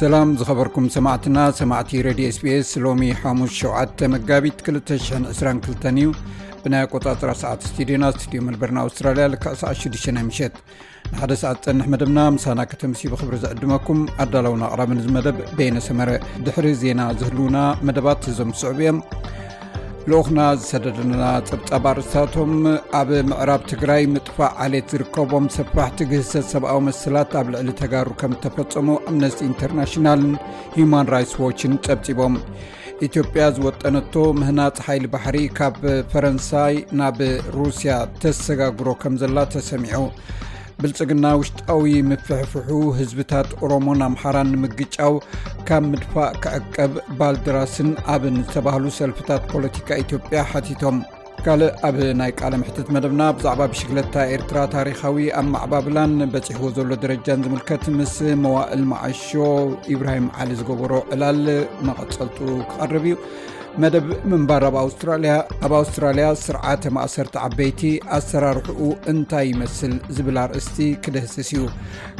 ሰላም ዝኸበርኩም ሰማዕትና ሰማዕቲ ረድዮ ስቤስ ሎሚ ሓሙስ 7ተ መጋቢት 222 እዩ ብናይ ኣቆፃፅራ ሰዓት ስትድዮና ስትድዮ መልበርና ኣውስትራልያ ልክዕሰዓ 6ዱሽ ናይ ምሸት ንሓደ ሰዓት ፀንሕ መደብና ምሳና ከተምሲ ብክብሪ ዝዕድመኩም ኣዳላውን ኣቕራብን ዝመደብ ቤይነ ሰመረ ድሕሪ ዜና ዝህልውና መደባት እዞም ዝስዕብ እዮም ልኡክና ዝሰደድና ፀብፃብ ኣርስታቶም ኣብ ምዕራብ ትግራይ ምጥፋእ ዓሌት ዝርከቦም ሰፋሕቲ ግህሰት ሰብኣዊ መስላት ኣብ ልዕሊ ተጋሩ ከም ዝተፈፀሙ ኣምነስቲ ኢንተርናሽናልን ሂማን ራይትስ ዎችን ፀብፂቦም ኢትዮጵያ ዝወጠነቶ ምህናፅ ሓይሊ ባሕሪ ካብ ፈረንሳይ ናብ ሩስያ ተሰጋግሮ ከም ዘላ ተሰሚዑ ብልፅግና ውሽጣዊ ምፍሕፍሑ ህዝብታት ኦሮሞን ኣምሓራን ንምግጫው ካብ ምድፋእ ክዕቀብ ባልድራስን ኣብን ዝተባህሉ ሰልፍታት ፖለቲካ ኢትዮጵያ ሓቲቶም ካልእ ኣብ ናይ ቃለ ምሕትት መደብና ብዛዕባ ብሽግለታ ኤርትራ ታሪካዊ ኣብ ማዕባብላን በፂሕዎ ዘሎ ደረጃን ዝምልከት ምስ መዋእል መዓሾ ኢብራሂም ዓሊ ዝገበሮ ዕላል መቐፀልጡ ክቐርብ እዩ መደብ ምንባር ኣብ ኣውስትራልያ ኣብ ኣውስትራልያ ስርዓተ ማእሰርቲ ዓበይቲ ኣሰራርሕኡ እንታይ ይመስል ዝብል ኣርእስቲ ክድህስስ እዩ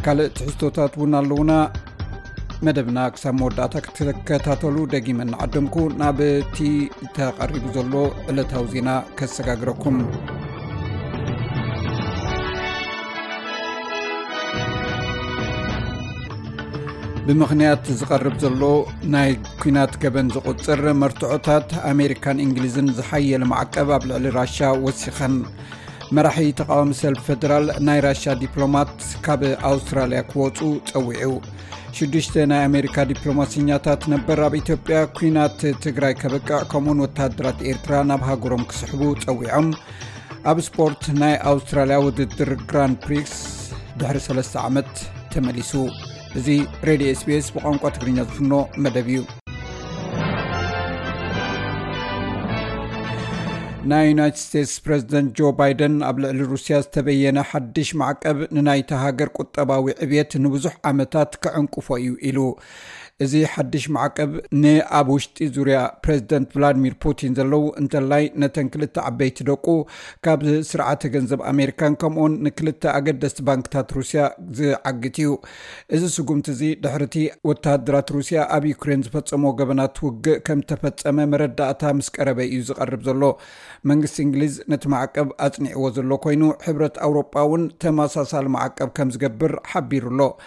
ካልእ ትሕዝቶታት እውን ኣለዉና መደብና ክሳብ መወዳእታ ክትከታተሉ ደጊመ ናዓደምኩ ናብቲ ተቐሪቡ ዘሎ ዕለታዊ ዜና ከሰጋግረኩም ብምኽንያት ዝቐርብ ዘሎ ናይ ኩናት ገበን ዝቝጽር መርትዖታት ኣሜሪካን እንግሊዝን ዝሓየለ ማዕቀብ ኣብ ልዕሊ ራሻ ወሲኸን መራሒ ተቃዋሚ ሰልፊ ፈደራል ናይ ራሻ ዲፕሎማት ካብ ኣውስትራልያ ክወፁ ፀዊዑ ሽዱሽተ ናይ ኣሜሪካ ዲፕሎማሲኛታት ነበር ኣብ ኢትዮጵያ ኩናት ትግራይ ከበቅዕ ከምኡውን ወተሃደራት ኤርትራ ናብ ሃገሮም ክስሕቡ ፀዊዖም ኣብ ስፖርት ናይ ኣውስትራልያ ውድድር ግራን ፕሪክስ ድሕሪ ሰለስተ ዓመት ተመሊሱ እዚ ሬድዮ ስፔስ ብቋንቋ ትግርኛ ዝፍኖ መደብ እዩ ናይ ዩናይትድ ስቴትስ ፕረዚደንት ጆ ባይደን ኣብ ልዕሊ ሩስያ ዝተበየነ ሓድሽ ማዕቀብ ንናይቲ ሃገር ቁጠባዊ ዕብት ንብዙሕ ዓመታት ክዕንቅፎ እዩ ኢሉ እዚ ሓድሽ ማዕቀብ ንኣብ ውሽጢ ዙርያ ፕረዚደንት ቭላድሚር ፑቲን ዘለዉ እንተላይ ነተን ክልተ ዓበይቲ ደቁ ካብ ስርዓተ ገንዘብ ኣሜሪካን ከምኡውን ንክልተ ኣገደስቲ ባንክታት ሩስያ ዝዓግት እዩ እዚ ስጉምቲ እዚ ድሕርቲ ወተሃደራት ሩስያ ኣብ ዩክሬን ዝፈፀምዎ ገበናት ውግእ ከም ተፈፀመ መረዳእታ ምስ ቀረበ እዩ ዝቀርብ ዘሎ መንግስቲ እንግሊዝ ነቲ ማዕቀብ ኣፅኒዕዎ ዘሎ ኮይኑ ሕብረት ኣውሮጳ እውን ተመሳሳሊ ማዕቀብ ከም ዝገብር ሓቢሩ ኣሎ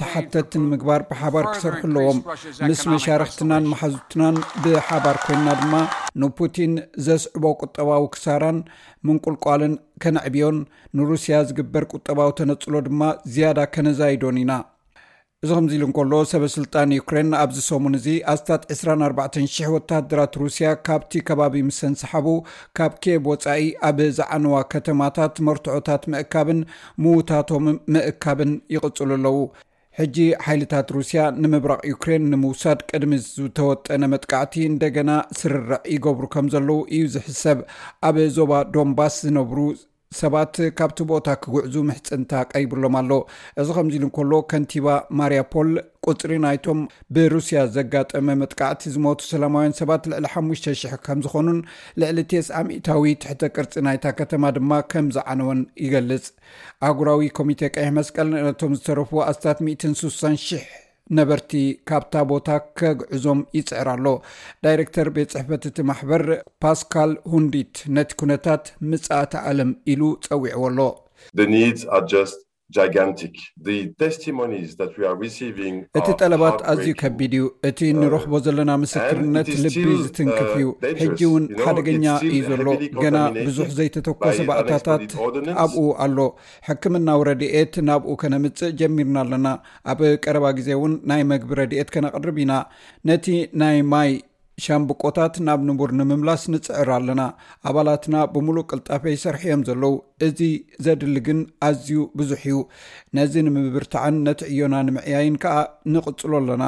ተሓተቲ ንምግባር ብሓባር ክሰርሑ ኣለዎም ምስ መሻርክትናን መሓዙትናን ብሓባር ኮይንና ድማ ንፑቲን ዘስዕቦ ቁጠባዊ ክሳራን ምንቁልቋልን ከነዕብዮን ንሩስያ ዝግበር ቁጠባዊ ተነፅሎ ድማ ዝያዳ ከነዛይዶን ኢና እዚ ከምዚ ኢሉ እንከሎ ሰበስልጣን ዩክሬን ኣብዚ ሰሙን እዚ ኣስታት 24,00 ወተሃደራት ሩስያ ካብቲ ከባቢ ምስ እንሰሓቡ ካብ ኬብ ወፃኢ ኣብ ዝዓነዋ ከተማታት መርትዖታት ምእካብን ምዉታቶም ምእካብን ይቕጽሉ ኣለዉ። ሕጂ ሓይልታት ሩስያ ንምብራቕ ዩክሬን ንምውሳድ ቅድሚ ዝተወጠነ መጥቃዕቲ እንደገና ስርርዕ ይገብሩ ከም ዘለዉ እዩ ዝሕሰብ። ኣብ ዞባ ዶንባስ ዝነብሩ ሰባት ካብቲ ቦታ ክግዕዙ ምሕጽንታ ቀሪብሎም ኣሎ። እዚ ከምዚ ኢሉ እንከሎ ከንቲባ ማርያፖል ቁጽሪ ናይቶም ብሩስያ ዘጋጠመ መጥቃዕቲ ዝሞቱ ሰላማውያን ሰባት ልዕሊ 5,00 ከም ዝኾኑን ልዕሊ ቴስዓ ሚእታዊ ትሕተ ቅርፂ ናይታ ከተማ ድማ ከም ዝዓነወን ይገልፅ ኣጉራዊ ኮሚቴ ቀይሕ መስቀል ነቶም ዝተረፉ ኣስታት 160,00 ነበርቲ ካብታ ቦታ ከግዕዞም ይፅዕር ኣሎ ዳይረክተር ቤት ፅሕፈት እቲ ማሕበር ፓስካል ሁንዲት ነቲ ኩነታት ምፅእቲ ዓለም ኢሉ ፀዊዕዎ ኣሎ እቲ ጠለባት ኣዝዩ ከቢድ እዩ እቲ ንረኽቦ ዘለና ምስክርነት ልቢ ዝትንክፍ እዩ ሕጂ እውን ሓደገኛ እዩ ዘሎ ገና ብዙሕ ዘይተተኮሰ ባእታታት ኣብኡ ኣሎ ሕክምናዊ ረድኤት ናብኡ ከነምፅእ ጀሚርና ኣለና ኣብ ቀረባ ግዜ እውን ናይ መግቢ ረድኤት ከነቅርብ ኢና ነቲ ናይ ማይ ሻምብቆታት ናብ ንቡር ንምምላስ ንጽዕር ኣለና። ኣባላትና ብምሉእ ቅልጣፈ ይሰርሑ እዮም ዘለዉ። እዚ ዘድሊ ግን ኣዝዩ ብዙሕ እዩ። ነዚ ንምብርታዕን ነቲ ዕዮና ንምዕያይን ከኣ ንቕጽሎ ኣለና።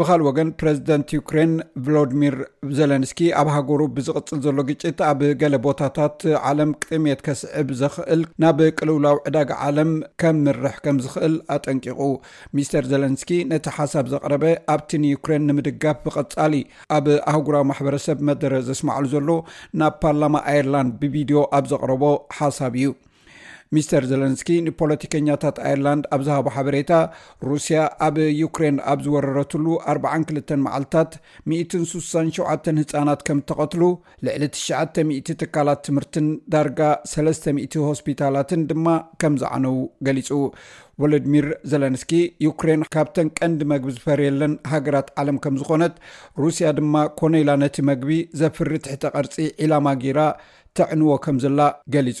ብኻልእ ወገን ፕረዚደንት ዩክሬን ቭሎድሚር ዘለንስኪ ኣብ ሃገሩ ብዝቕጽል ዘሎ ግጭት ኣብ ገለ ቦታታት ዓለም ቅጥሜት ከስዕብ ዘኽእል ናብ ቅልውላው ዕዳጋ ዓለም ከምርሕ ከም ዝኽእል ኣጠንቂቑ። ሚስተር ዘለንስኪ ነቲ ሓሳብ ዘቕረበ ኣብቲ ንዩክሬን ንምድጋፍ ብቐጻሊ ኣብ ኣህጉራዊ ማሕበረሰብ መደረ ዘስማዕሉ ዘሎ ናብ ፓርላማ ኣየርላንድ ብቪድዮ ኣብ ዘቕረቦ ሓሳብ እዩ ሚስተር ዘለንስኪ ንፖለቲከኛታት ኣየርላንድ ኣብ ዝሃቦ ሓበሬታ ሩስያ ኣብ ዩክሬን ኣብ ዝወረረትሉ 42 መዓልትታት 167 ህፃናት ከም እተቐትሉ ልዕሊ ትሽዓተ ሚእቲ ትካላት ትምህርትን ዳርጋ ሰለስተ ሚእቲ ሆስፒታላትን ድማ ከም ዝዓነው ገሊጹ። ቮሎድሚር ዘለንስኪ ዩክሬን ካብተን ቀንዲ መግቢ ዝፈርየለን ሃገራት ዓለም ከም ዝኾነት ሩስያ ድማ ኮነ ኢላ ነቲ መግቢ ዘፍሪ ትሕተ ቐርጺ ዒላማ ገይራ ተዕንዎ ከም ዘላ ገሊጹ።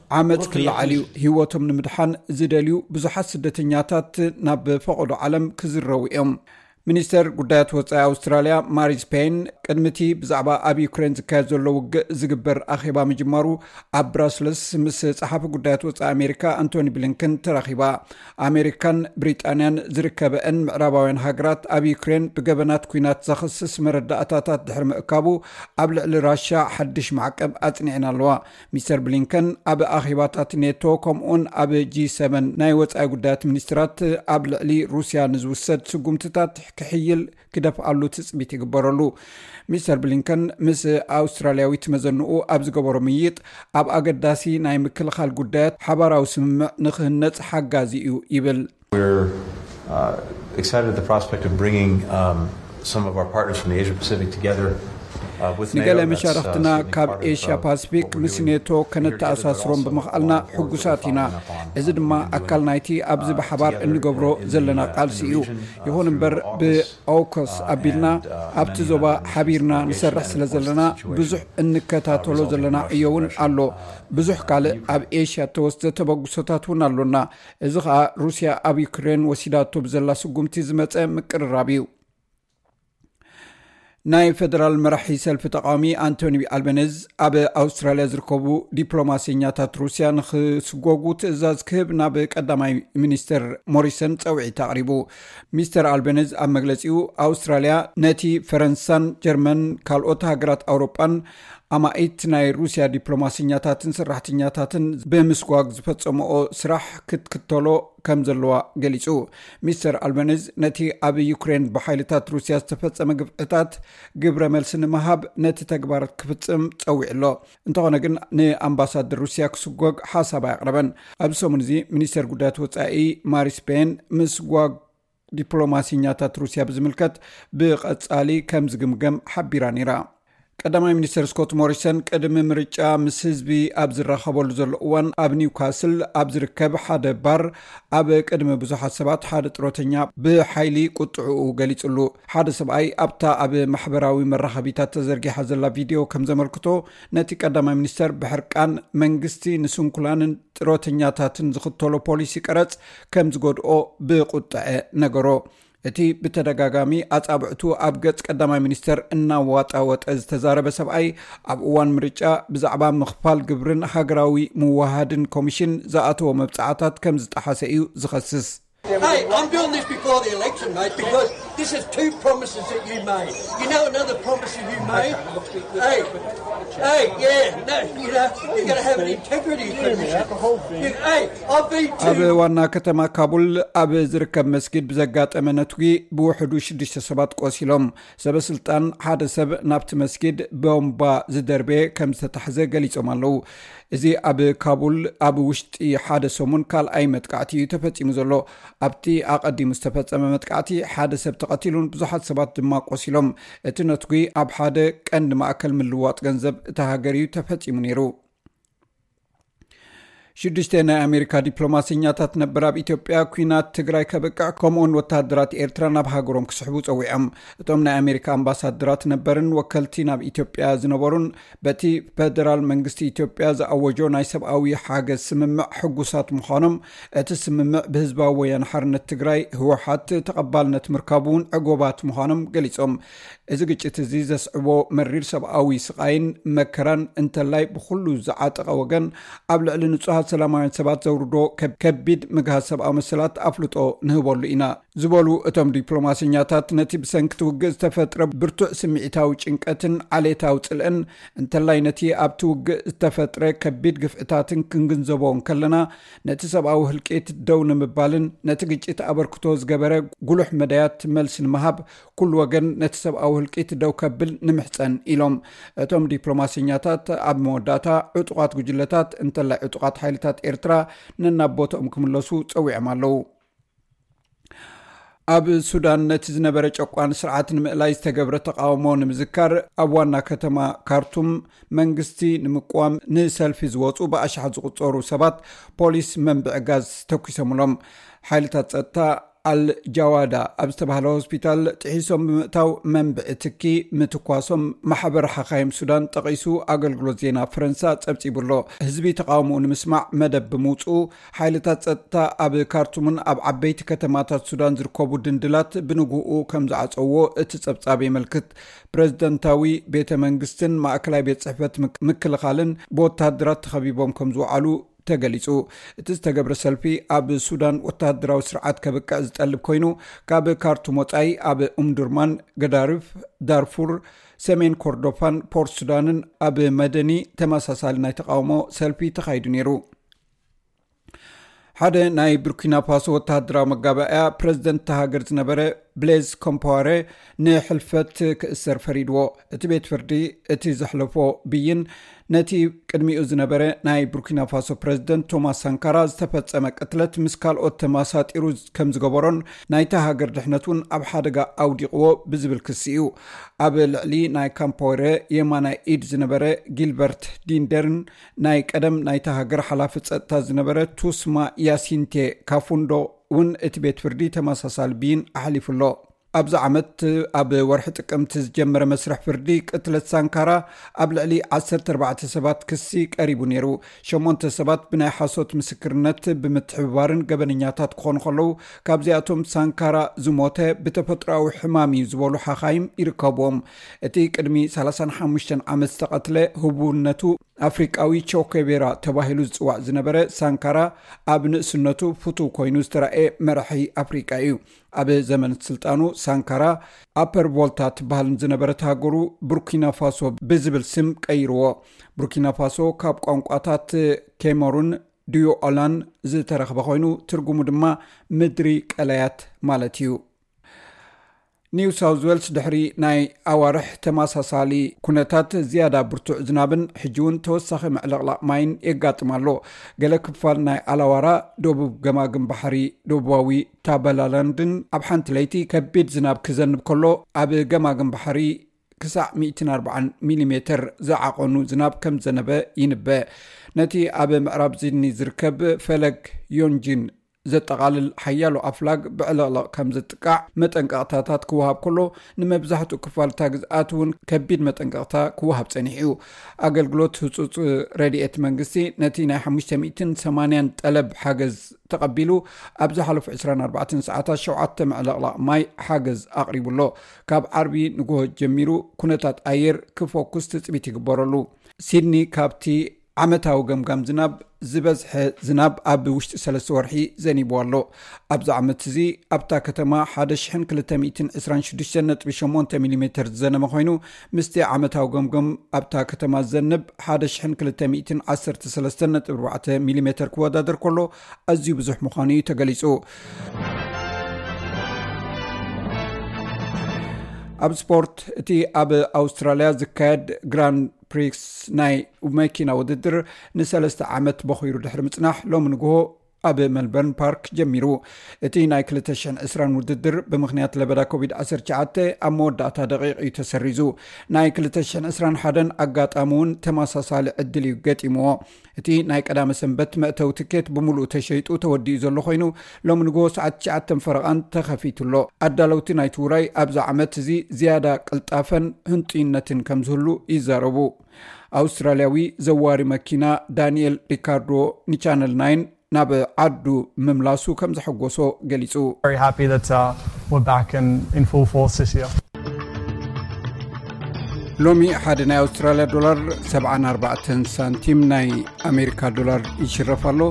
ዓመፅ ክለዓል እዩ ህወቶም ንምድሓን ዝደልዩ ብዙሓት ስደተኛታት ናብ ፈቐዶ ዓለም ክዝረቡ እዮም ሚኒስተር ጉዳያት ወፃኢ ኣውስትራልያ ማሪ ስፔይን ቅድሚ እቲ ብዛዕባ ኣብ ዩክሬን ዝካየድ ዘሎ ውግእ ዝግበር ኣኼባ ምጅማሩ ኣብ ብራስለስ ምስ ፀሓፊ ጉዳያት ወፃኢ ኣሜሪካ ኣንቶኒ ብሊንክን ተራኺባ ኣሜሪካን ብሪጣንያን ዝርከበአን ምዕራባውያን ሃገራት ኣብ ዩክሬን ብገበናት ኩናት ዘኽስስ መረዳእታታት ድሕሪ ምእካቡ ኣብ ልዕሊ ራሻ ሓድሽ ማዕቀብ ኣፅኒዐን ኣለዋ ሚስተር ብሊንከን ኣብ ኣኼባታት ኔቶ ከምኡውን ኣብ ጂ ሰቨን ናይ ወፃኢ ጉዳያት ሚኒስትራት ኣብ ልዕሊ ሩስያ ንዝውሰድ ስጉምትታት ክሕይል ክደፍኣሉ ትፅቢት ይግበረሉ ሚስተር ብሊንከን ምስ ኣውስትራልያዊት መዘንኡ ኣብ ዝገበሮ ምይጥ ኣብ ኣገዳሲ ናይ ምክልኻል ጉዳያት ሓባራዊ ስምምዕ ንክህነፅ ሓጋዚ እዩ ይብል ንገለ መሻርኽትና ካብ ኤሽያ ፓስፊክ ምስ ኔቶ ከነተኣሳስሮም ብምኽኣልና ሕጉሳት ኢና። እዚ ድማ ኣካል ናይቲ ኣብዚ ብሓባር እንገብሮ ዘለና ቃልሲ እዩ። ይኹን እምበር ብኣውኮስ ኣቢልና ኣብቲ ዞባ ሓቢርና ንሰርሕ ስለ ዘለና ብዙሕ እንከታተሎ ዘለና ዕዮ እውን ኣሎ። ብዙሕ ካልእ ኣብ ኤሽያ እተወስደ ተበግሶታት እውን ኣሎና። እዚ ኸኣ ሩስያ ኣብ ዩክሬን ወሲዳቶ ብዘላ ስጉምቲ ዝመፀ ምቅርራብ እዩ ናይ ፈደራል መራሒ ሰልፊ ተቃዋሚ ኣንቶኒ ኣልበነዝ ኣብ ኣውስትራልያ ዝርከቡ ዲፕሎማሰኛታት ሩስያ ንክስጎጉ ትእዛዝ ክህብ ናብ ቀዳማይ ሚኒስትር ሞሪሰን ፀውዒት ኣቅሪቡ ሚስተር ኣልበነዝ ኣብ መግለፂኡ ኣውስትራልያ ነቲ ፈረንሳን ጀርመን ካልኦት ሃገራት ኣውሮጳን ኣማኢት ናይ ሩስያ ዲፕሎማሰኛታትን ሰራሕተኛታትን ብምስጓግ ዝፈፀመኦ ስራሕ ክትክተሎ ከም ዘለዋ ገሊፁ ሚስተር ኣልበነዝ ነቲ ኣብ ዩክሬን ብሓይልታት ሩስያ ዝተፈፀመ ግፍዕታት ግብረ መልሲ ንምሃብ ነቲ ተግባር ክፍፅም ፀዊዑ ኣሎ እንተኾነ ግን ንኣምባሳደር ሩስያ ክስጎግ ሓሳብ ኣይኣቕረበን ኣብዚ ሰሙን እዚ ሚኒስተር ጉዳያት ወፃኢ ማሪስ ቤን ምስጓግ ዲፕሎማሲኛታት ሩስያ ብዝምልከት ብቐጻሊ ከም ዝግምገም ሓቢራ ነይራ ቀዳማይ ሚኒስትር ስኮት ሞሪሰን ቅድሚ ምርጫ ምስ ህዝቢ ኣብ ዝራኸበሉ ዘሎ እዋን ኣብ ኒውካስል ኣብ ዝርከብ ሓደ ባር ኣብ ቅድሚ ብዙሓት ሰባት ሓደ ጥሮተኛ ብሓይሊ ቁጥዕኡ ገሊፅሉ ሓደ ሰብኣይ ኣብታ ኣብ ማሕበራዊ መራኸቢታት ተዘርጊሓ ዘላ ቪድዮ ከም ዘመልክቶ ነቲ ቀዳማይ ሚኒስተር ብሕርቃን መንግስቲ ንስንኩላንን ጥሮተኛታትን ዝኽተሎ ፖሊሲ ቀረፅ ከም ዝጎድኦ ብቁጠዐ ነገሮ። እቲ ብተደጋጋሚ ኣጻብዕቱ ኣብ ገጽ ቀዳማይ ሚኒስተር እናዋጣወጠ ዝተዛረበ ሰብኣይ፣ ኣብ እዋን ምርጫ ብዛዕባ ምኽፋል ግብርን ሃገራዊ ምውህሃድን ኮሚሽን ዝኣተዎ መብጽዓታት ከም ዝጠሓሰ እዩ ዝኸስስ። ኣብ ዋና ከተማ ካቡል ኣብ ዝርከብ መስጊድ ብዘጋጠመ ነትጒ ብውሕዱ ሽዱሽተ ሰባት ቆሲሎም ሰበስልጣን ሓደ ሰብ ናብቲ መስጊድ ቦምባ ዝደርበ ከም ዝተታሕዘ ገሊፆም ኣለው እዚ ኣብ ካቡል ኣብ ውሽጢ ሓደ ሰሙን ካልኣይ መጥቃዕቲ እዩ ተፈፂሙ ዘሎ ኣብቲ ኣቀዲሙ ዝተፈፀመ መጥቃዕቲ ሓደ ሰብ ተቀትሉን ብዙሓት ሰባት ድማ ቆሲሎም እቲ ነትጉ ኣብ ሓደ ቀንዲ ማእከል ምልዋጥ ገንዘብ እታ ሃገር እዩ ተፈፂሙ ነይሩ ሽዱሽተ ናይ ኣሜሪካ ዲፕሎማሰኛታት ነበር ኣብ ኢትዮጵያ ኩናት ትግራይ ከብቅዕ ከምኡውን ወተሃደራት ኤርትራ ናብ ሃገሮም ክስሕቡ ፀዊዖም እቶም ናይ ኣሜሪካ ኣምባሳደራት ነበርን ወከልቲ ናብ ኢትዮጵያ ዝነበሩን በቲ ፈደራል መንግስቲ ኢትዮጵያ ዝኣወጆ ናይ ሰብኣዊ ሓገዝ ስምምዕ ሕጉሳት ምዃኖም እቲ ስምምዕ ብህዝባዊ ወያን ሓርነት ትግራይ ህወሓት ተቐባልነት ምርካቡ እውን ዕጎባት ምዃኖም ገሊፆም እዚ ግጭት እዚ ዘስዕቦ መሪር ሰብኣዊ ስቓይን መከራን እንተላይ ብኩሉ ዝዓጠቐ ወገን ኣብ ልዕሊ ንጹሃት ሰላማውያን ሰባት ዘውርዶ ከቢድ ምግሃስ ሰብኣዊ መሰላት ኣፍልጦ ንህበሉ ኢና ዝበሉ እቶም ዲፕሎማሰኛታት ነቲ ብሰንኪቲ ውግእ ዝተፈጥረ ብርቱዕ ስምዒታዊ ጭንቀትን ዓሌታዊ ፅልእን እንተላይ ነቲ ኣብቲ ውግእ ዝተፈጥረ ከቢድ ግፍዕታትን ክንግንዘቦ እንከለና ነቲ ሰብኣዊ ህልቂት ደው ንምባልን ነቲ ግጭት ኣበርክቶ ዝገበረ ጉሉሕ መዳያት መልሲ ንምሃብ ኩሉ ወገን ነቲ ሰብኣዊ ህልቂት ደው ከብል ንምሕፀን ኢሎም እቶም ዲፕሎማሰኛታት ኣብ መወዳእታ ዕጡቓት ጉጅለታት እንተላይ ዕጡቓት ሓይልታት ኤርትራ ነናብ ቦትኦም ክምለሱ ፀዊዖም ኣለው ኣብ ሱዳን ነቲ ዝነበረ ጨቋን ስርዓት ንምእላይ ዝተገብረ ተቃውሞ ንምዝካር ኣብ ዋና ከተማ ካርቱም መንግስቲ ንምቅዋም ንሰልፊ ዝወፁ ብኣሸሓት ዝቁፀሩ ሰባት ፖሊስ መንብዒ ጋዝ ተኪሶምሎም ሓይልታት ፀጥታ ኣል ጃዋዳ ኣብ ዝተባሃለ ሆስፒታል ጥሒሶም ብምእታው መንብዒ ትኪ ምትኳሶም ማሕበር ሓኻይም ሱዳን ጠቒሱ ኣገልግሎት ዜና ፈረንሳ ጸብጺቡ ኣሎ ህዝቢ ተቓውሞኡ ንምስማዕ መደብ ብምውፅኡ ሓይልታት ጸጥታ ኣብ ካርቱምን ኣብ ዓበይቲ ከተማታት ሱዳን ዝርከቡ ድንድላት ብንግኡ ከም ዝዓፀዎ እቲ ጸብጻብ የመልክት ፕረዚደንታዊ ቤተ መንግስትን ማእከላይ ቤት ጽሕፈት ምክልኻልን ብወተሃደራት ተኸቢቦም ከም ዝውዓሉ ተገሊፁ። እቲ ዝተገብረ ሰልፊ ኣብ ሱዳን ወተሃደራዊ ስርዓት ከብቅዕ ዝጠልብ ኮይኑ ካብ ካርቱም ወፃኢ ኣብ ኡምዱርማን፣ ገዳርፍ፣ ዳርፉር፣ ሰሜን ኮርዶፋን ፖርት ሱዳንን ኣብ መደኒ ተመሳሳሊ ናይ ተቃውሞ ሰልፊ ተኻይዱ ነይሩ። ሓደ ናይ ቡርኪናፋሶ ወተሃደራዊ መጋባእያ ፕረዚደንት እታ ሃገር ዝነበረ ብሌዝ ኮምፖዋረ ንሕልፈት ክእሰር ፈሪድዎ። እቲ ቤት ፍርዲ እቲ ዘሕለፎ ብይን ነቲ ቅድሚኡ ዝነበረ ናይ ቡርኪናፋሶ ፕረዚደንት ቶማስ ሳንካራ ዝተፈፀመ ቅትለት ምስ ካልኦት ተመሳጢሩ ከም ዝገበሮን ናይታ ሃገር ድሕነት እውን ኣብ ሓደጋ ኣውዲቕዎ ብዝብል ክሲ እዩ ኣብ ልዕሊ ናይ ካምፖይረ የማናይ ኢድ ዝነበረ ጊልበርት ዲንደርን ናይ ቀደም ናይታ ሃገር ሓላፊ ፀጥታ ዝነበረ ቱስማ ያሲንቴ ካፉንዶ እውን እቲ ቤት ፍርዲ ተመሳሳሊ ብይን ኣሕሊፉ ኣሎ ኣብዚ ዓመት ኣብ ወርሒ ጥቅምቲ ዝጀመረ መስርሕ ፍርዲ ቅትለት ሳንካራ ኣብ ልዕሊ 14 ሰባት ክሲ ቀሪቡ ነይሩ ሸሞንተ ሰባት ብናይ ሓሶት ምስክርነት ብምትሕብባርን ገበነኛታት ክኾኑ ከለዉ ካብዚኣቶም ሳንካራ ዝሞተ ብተፈጥሮዊ ሕማም እዩ ዝበሉ ሓኻይም ይርከብዎም እቲ ቅድሚ 35 ዓመት ዝተቐትለ ህቡውነቱ ኣፍሪቃዊ ቾኬቬራ ተባሂሉ ዝፅዋዕ ዝነበረ ሳንካራ ኣብ ንእስነቱ ፍቱው ኮይኑ ዝተረእየ መራሒ ኣፍሪቃ እዩ ኣብ ዘመን ስልጣኑ ሳንካራ ኣፐር ቮልታ ትበሃል ንዝነበረት ሃገሩ ቡርኪናፋሶ ብዝብል ስም ቀይርዎ ቡርኪናፋሶ ካብ ቋንቋታት ኬመሩን ድዮ ኦላን ዝተረኽበ ኮይኑ ትርጉሙ ድማ ምድሪ ቀላያት ማለት እዩ ኒው ሳውዝ ዌልስ ድሕሪ ናይ ኣዋርሕ ተመሳሳሊ ኩነታት ዝያዳ ብርቱዕ ዝናብን ሕጂ እውን ተወሳኺ ምዕልቕላቕ ማይን የጋጥማ ኣሎ ገለ ክፋል ናይ ኣላዋራ ደቡብ ገማግን ባሕሪ ደቡባዊ ታበላላንድን ኣብ ሓንቲ ለይቲ ከቢድ ዝናብ ክዘንብ ከሎ ኣብ ገማግም ባሕሪ ክሳዕ 140 ሚሊሜተር ዝዓቐኑ ዝናብ ከም ዘነበ ይንበ ነቲ ኣብ ምዕራብ ዝድኒ ዝርከብ ፈለግ ዮንጂን ዘጠቓልል ሓያሉ ኣፍላግ ብዕልቕልቕ ከም ዝጥቃዕ መጠንቀቕታታት ክወሃብ ከሎ ንመብዛሕትኡ ክፋልታ ግዝኣት እውን ከቢድ መጠንቀቕታ ክወሃብ ፀኒሕ እዩ ኣገልግሎት ህፁፅ ረድኤት መንግስቲ ነቲ ናይ 580 ጠለብ ሓገዝ ተቐቢሉ ኣብ ዝሓለፉ 24 ሰዓታት ሸተ መዕለቕላቕ ማይ ሓገዝ ኣቕሪቡ ኣሎ ካብ ዓርቢ ንግሆ ጀሚሩ ኩነታት ኣየር ክፎኩስ ትፅቢት ይግበረሉ ሲድኒ ካብቲ ዓመታዊ ገምጋም ዝናብ ዝበዝሐ ዝናብ ኣብ ውሽጢ ሰለስተ ወርሒ ዘኒብዎ ኣሎ ኣብዚ ዓመት እዚ ኣብታ ከተማ 1ደ226ጥ8 ሚሜ ዝዘነመ ኮይኑ ምስቲ ዓመታዊ ገምገም ኣብታ ከተማ ዝዘንብ ሓደ ሽሕን ክልተ ሚእትን ዓሰርተ ሰለስተ ነጥብ ኣርባዕተ ሚሊሜተር ክወዳደር ከሎ ኣዝዩ ብዙሕ ምዃኑ እዩ ተገሊጹ። ኣብ ስፖርት እቲ ኣብ ኣውስትራልያ ዝካየድ ግራን ፕሪክስ ናይ መኪና ውድድር ንሰለስተ ዓመት በኺሩ ድሕሪ ምፅናሕ ሎሚ ንግሆ ኣብ መልበርን ፓርክ ጀሚሩ እቲ ናይ 220 ውድድር ብምክንያት ለበዳ ኮቪድ-19 ኣብ መወዳእታ ደቂቕ እዩ ተሰሪዙ ናይ 221 ኣጋጣሚ እውን ተመሳሳሊ ዕድል እዩ ገጢምዎ እቲ ናይ ቀዳመ ሰንበት መእተው ትኬት ብምሉእ ተሸይጡ ተወዲኡ ዘሎ ኮይኑ ሎሚ ንግሆ ሰዓት 9 ፈረቓን ተኸፊቱ ኣሎ ኣዳለውቲ ናይቲ ውራይ ኣብዚ ዓመት እዚ ዝያዳ ቅልጣፈን ህንጡይነትን ከም ዝህሉ ይዛረቡ ኣውስትራልያዊ ዘዋሪ መኪና ዳንኤል ሪካርዶ ንቻነል ናይን ናብ ዓዱ ምምላሱ ከም ዘሐጎሶ ገሊጹ ሎሚ ሓደ ናይ ኣውስትራልያ ዶላር 74 ሳንቲም ናይ ኣሜሪካ ዶላር ይሽረፍ ኣሎ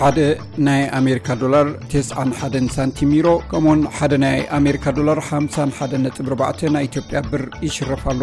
ሓደ ናይ ኣሜሪካ ዶላር 91 ሳንቲም ዩሮ ከምኡውን ሓደ ናይ ኣሜሪካ ዶላር 51 ነጥ 4 ናይ ኢትዮጵያ ብር ይሽረፍ ኣሎ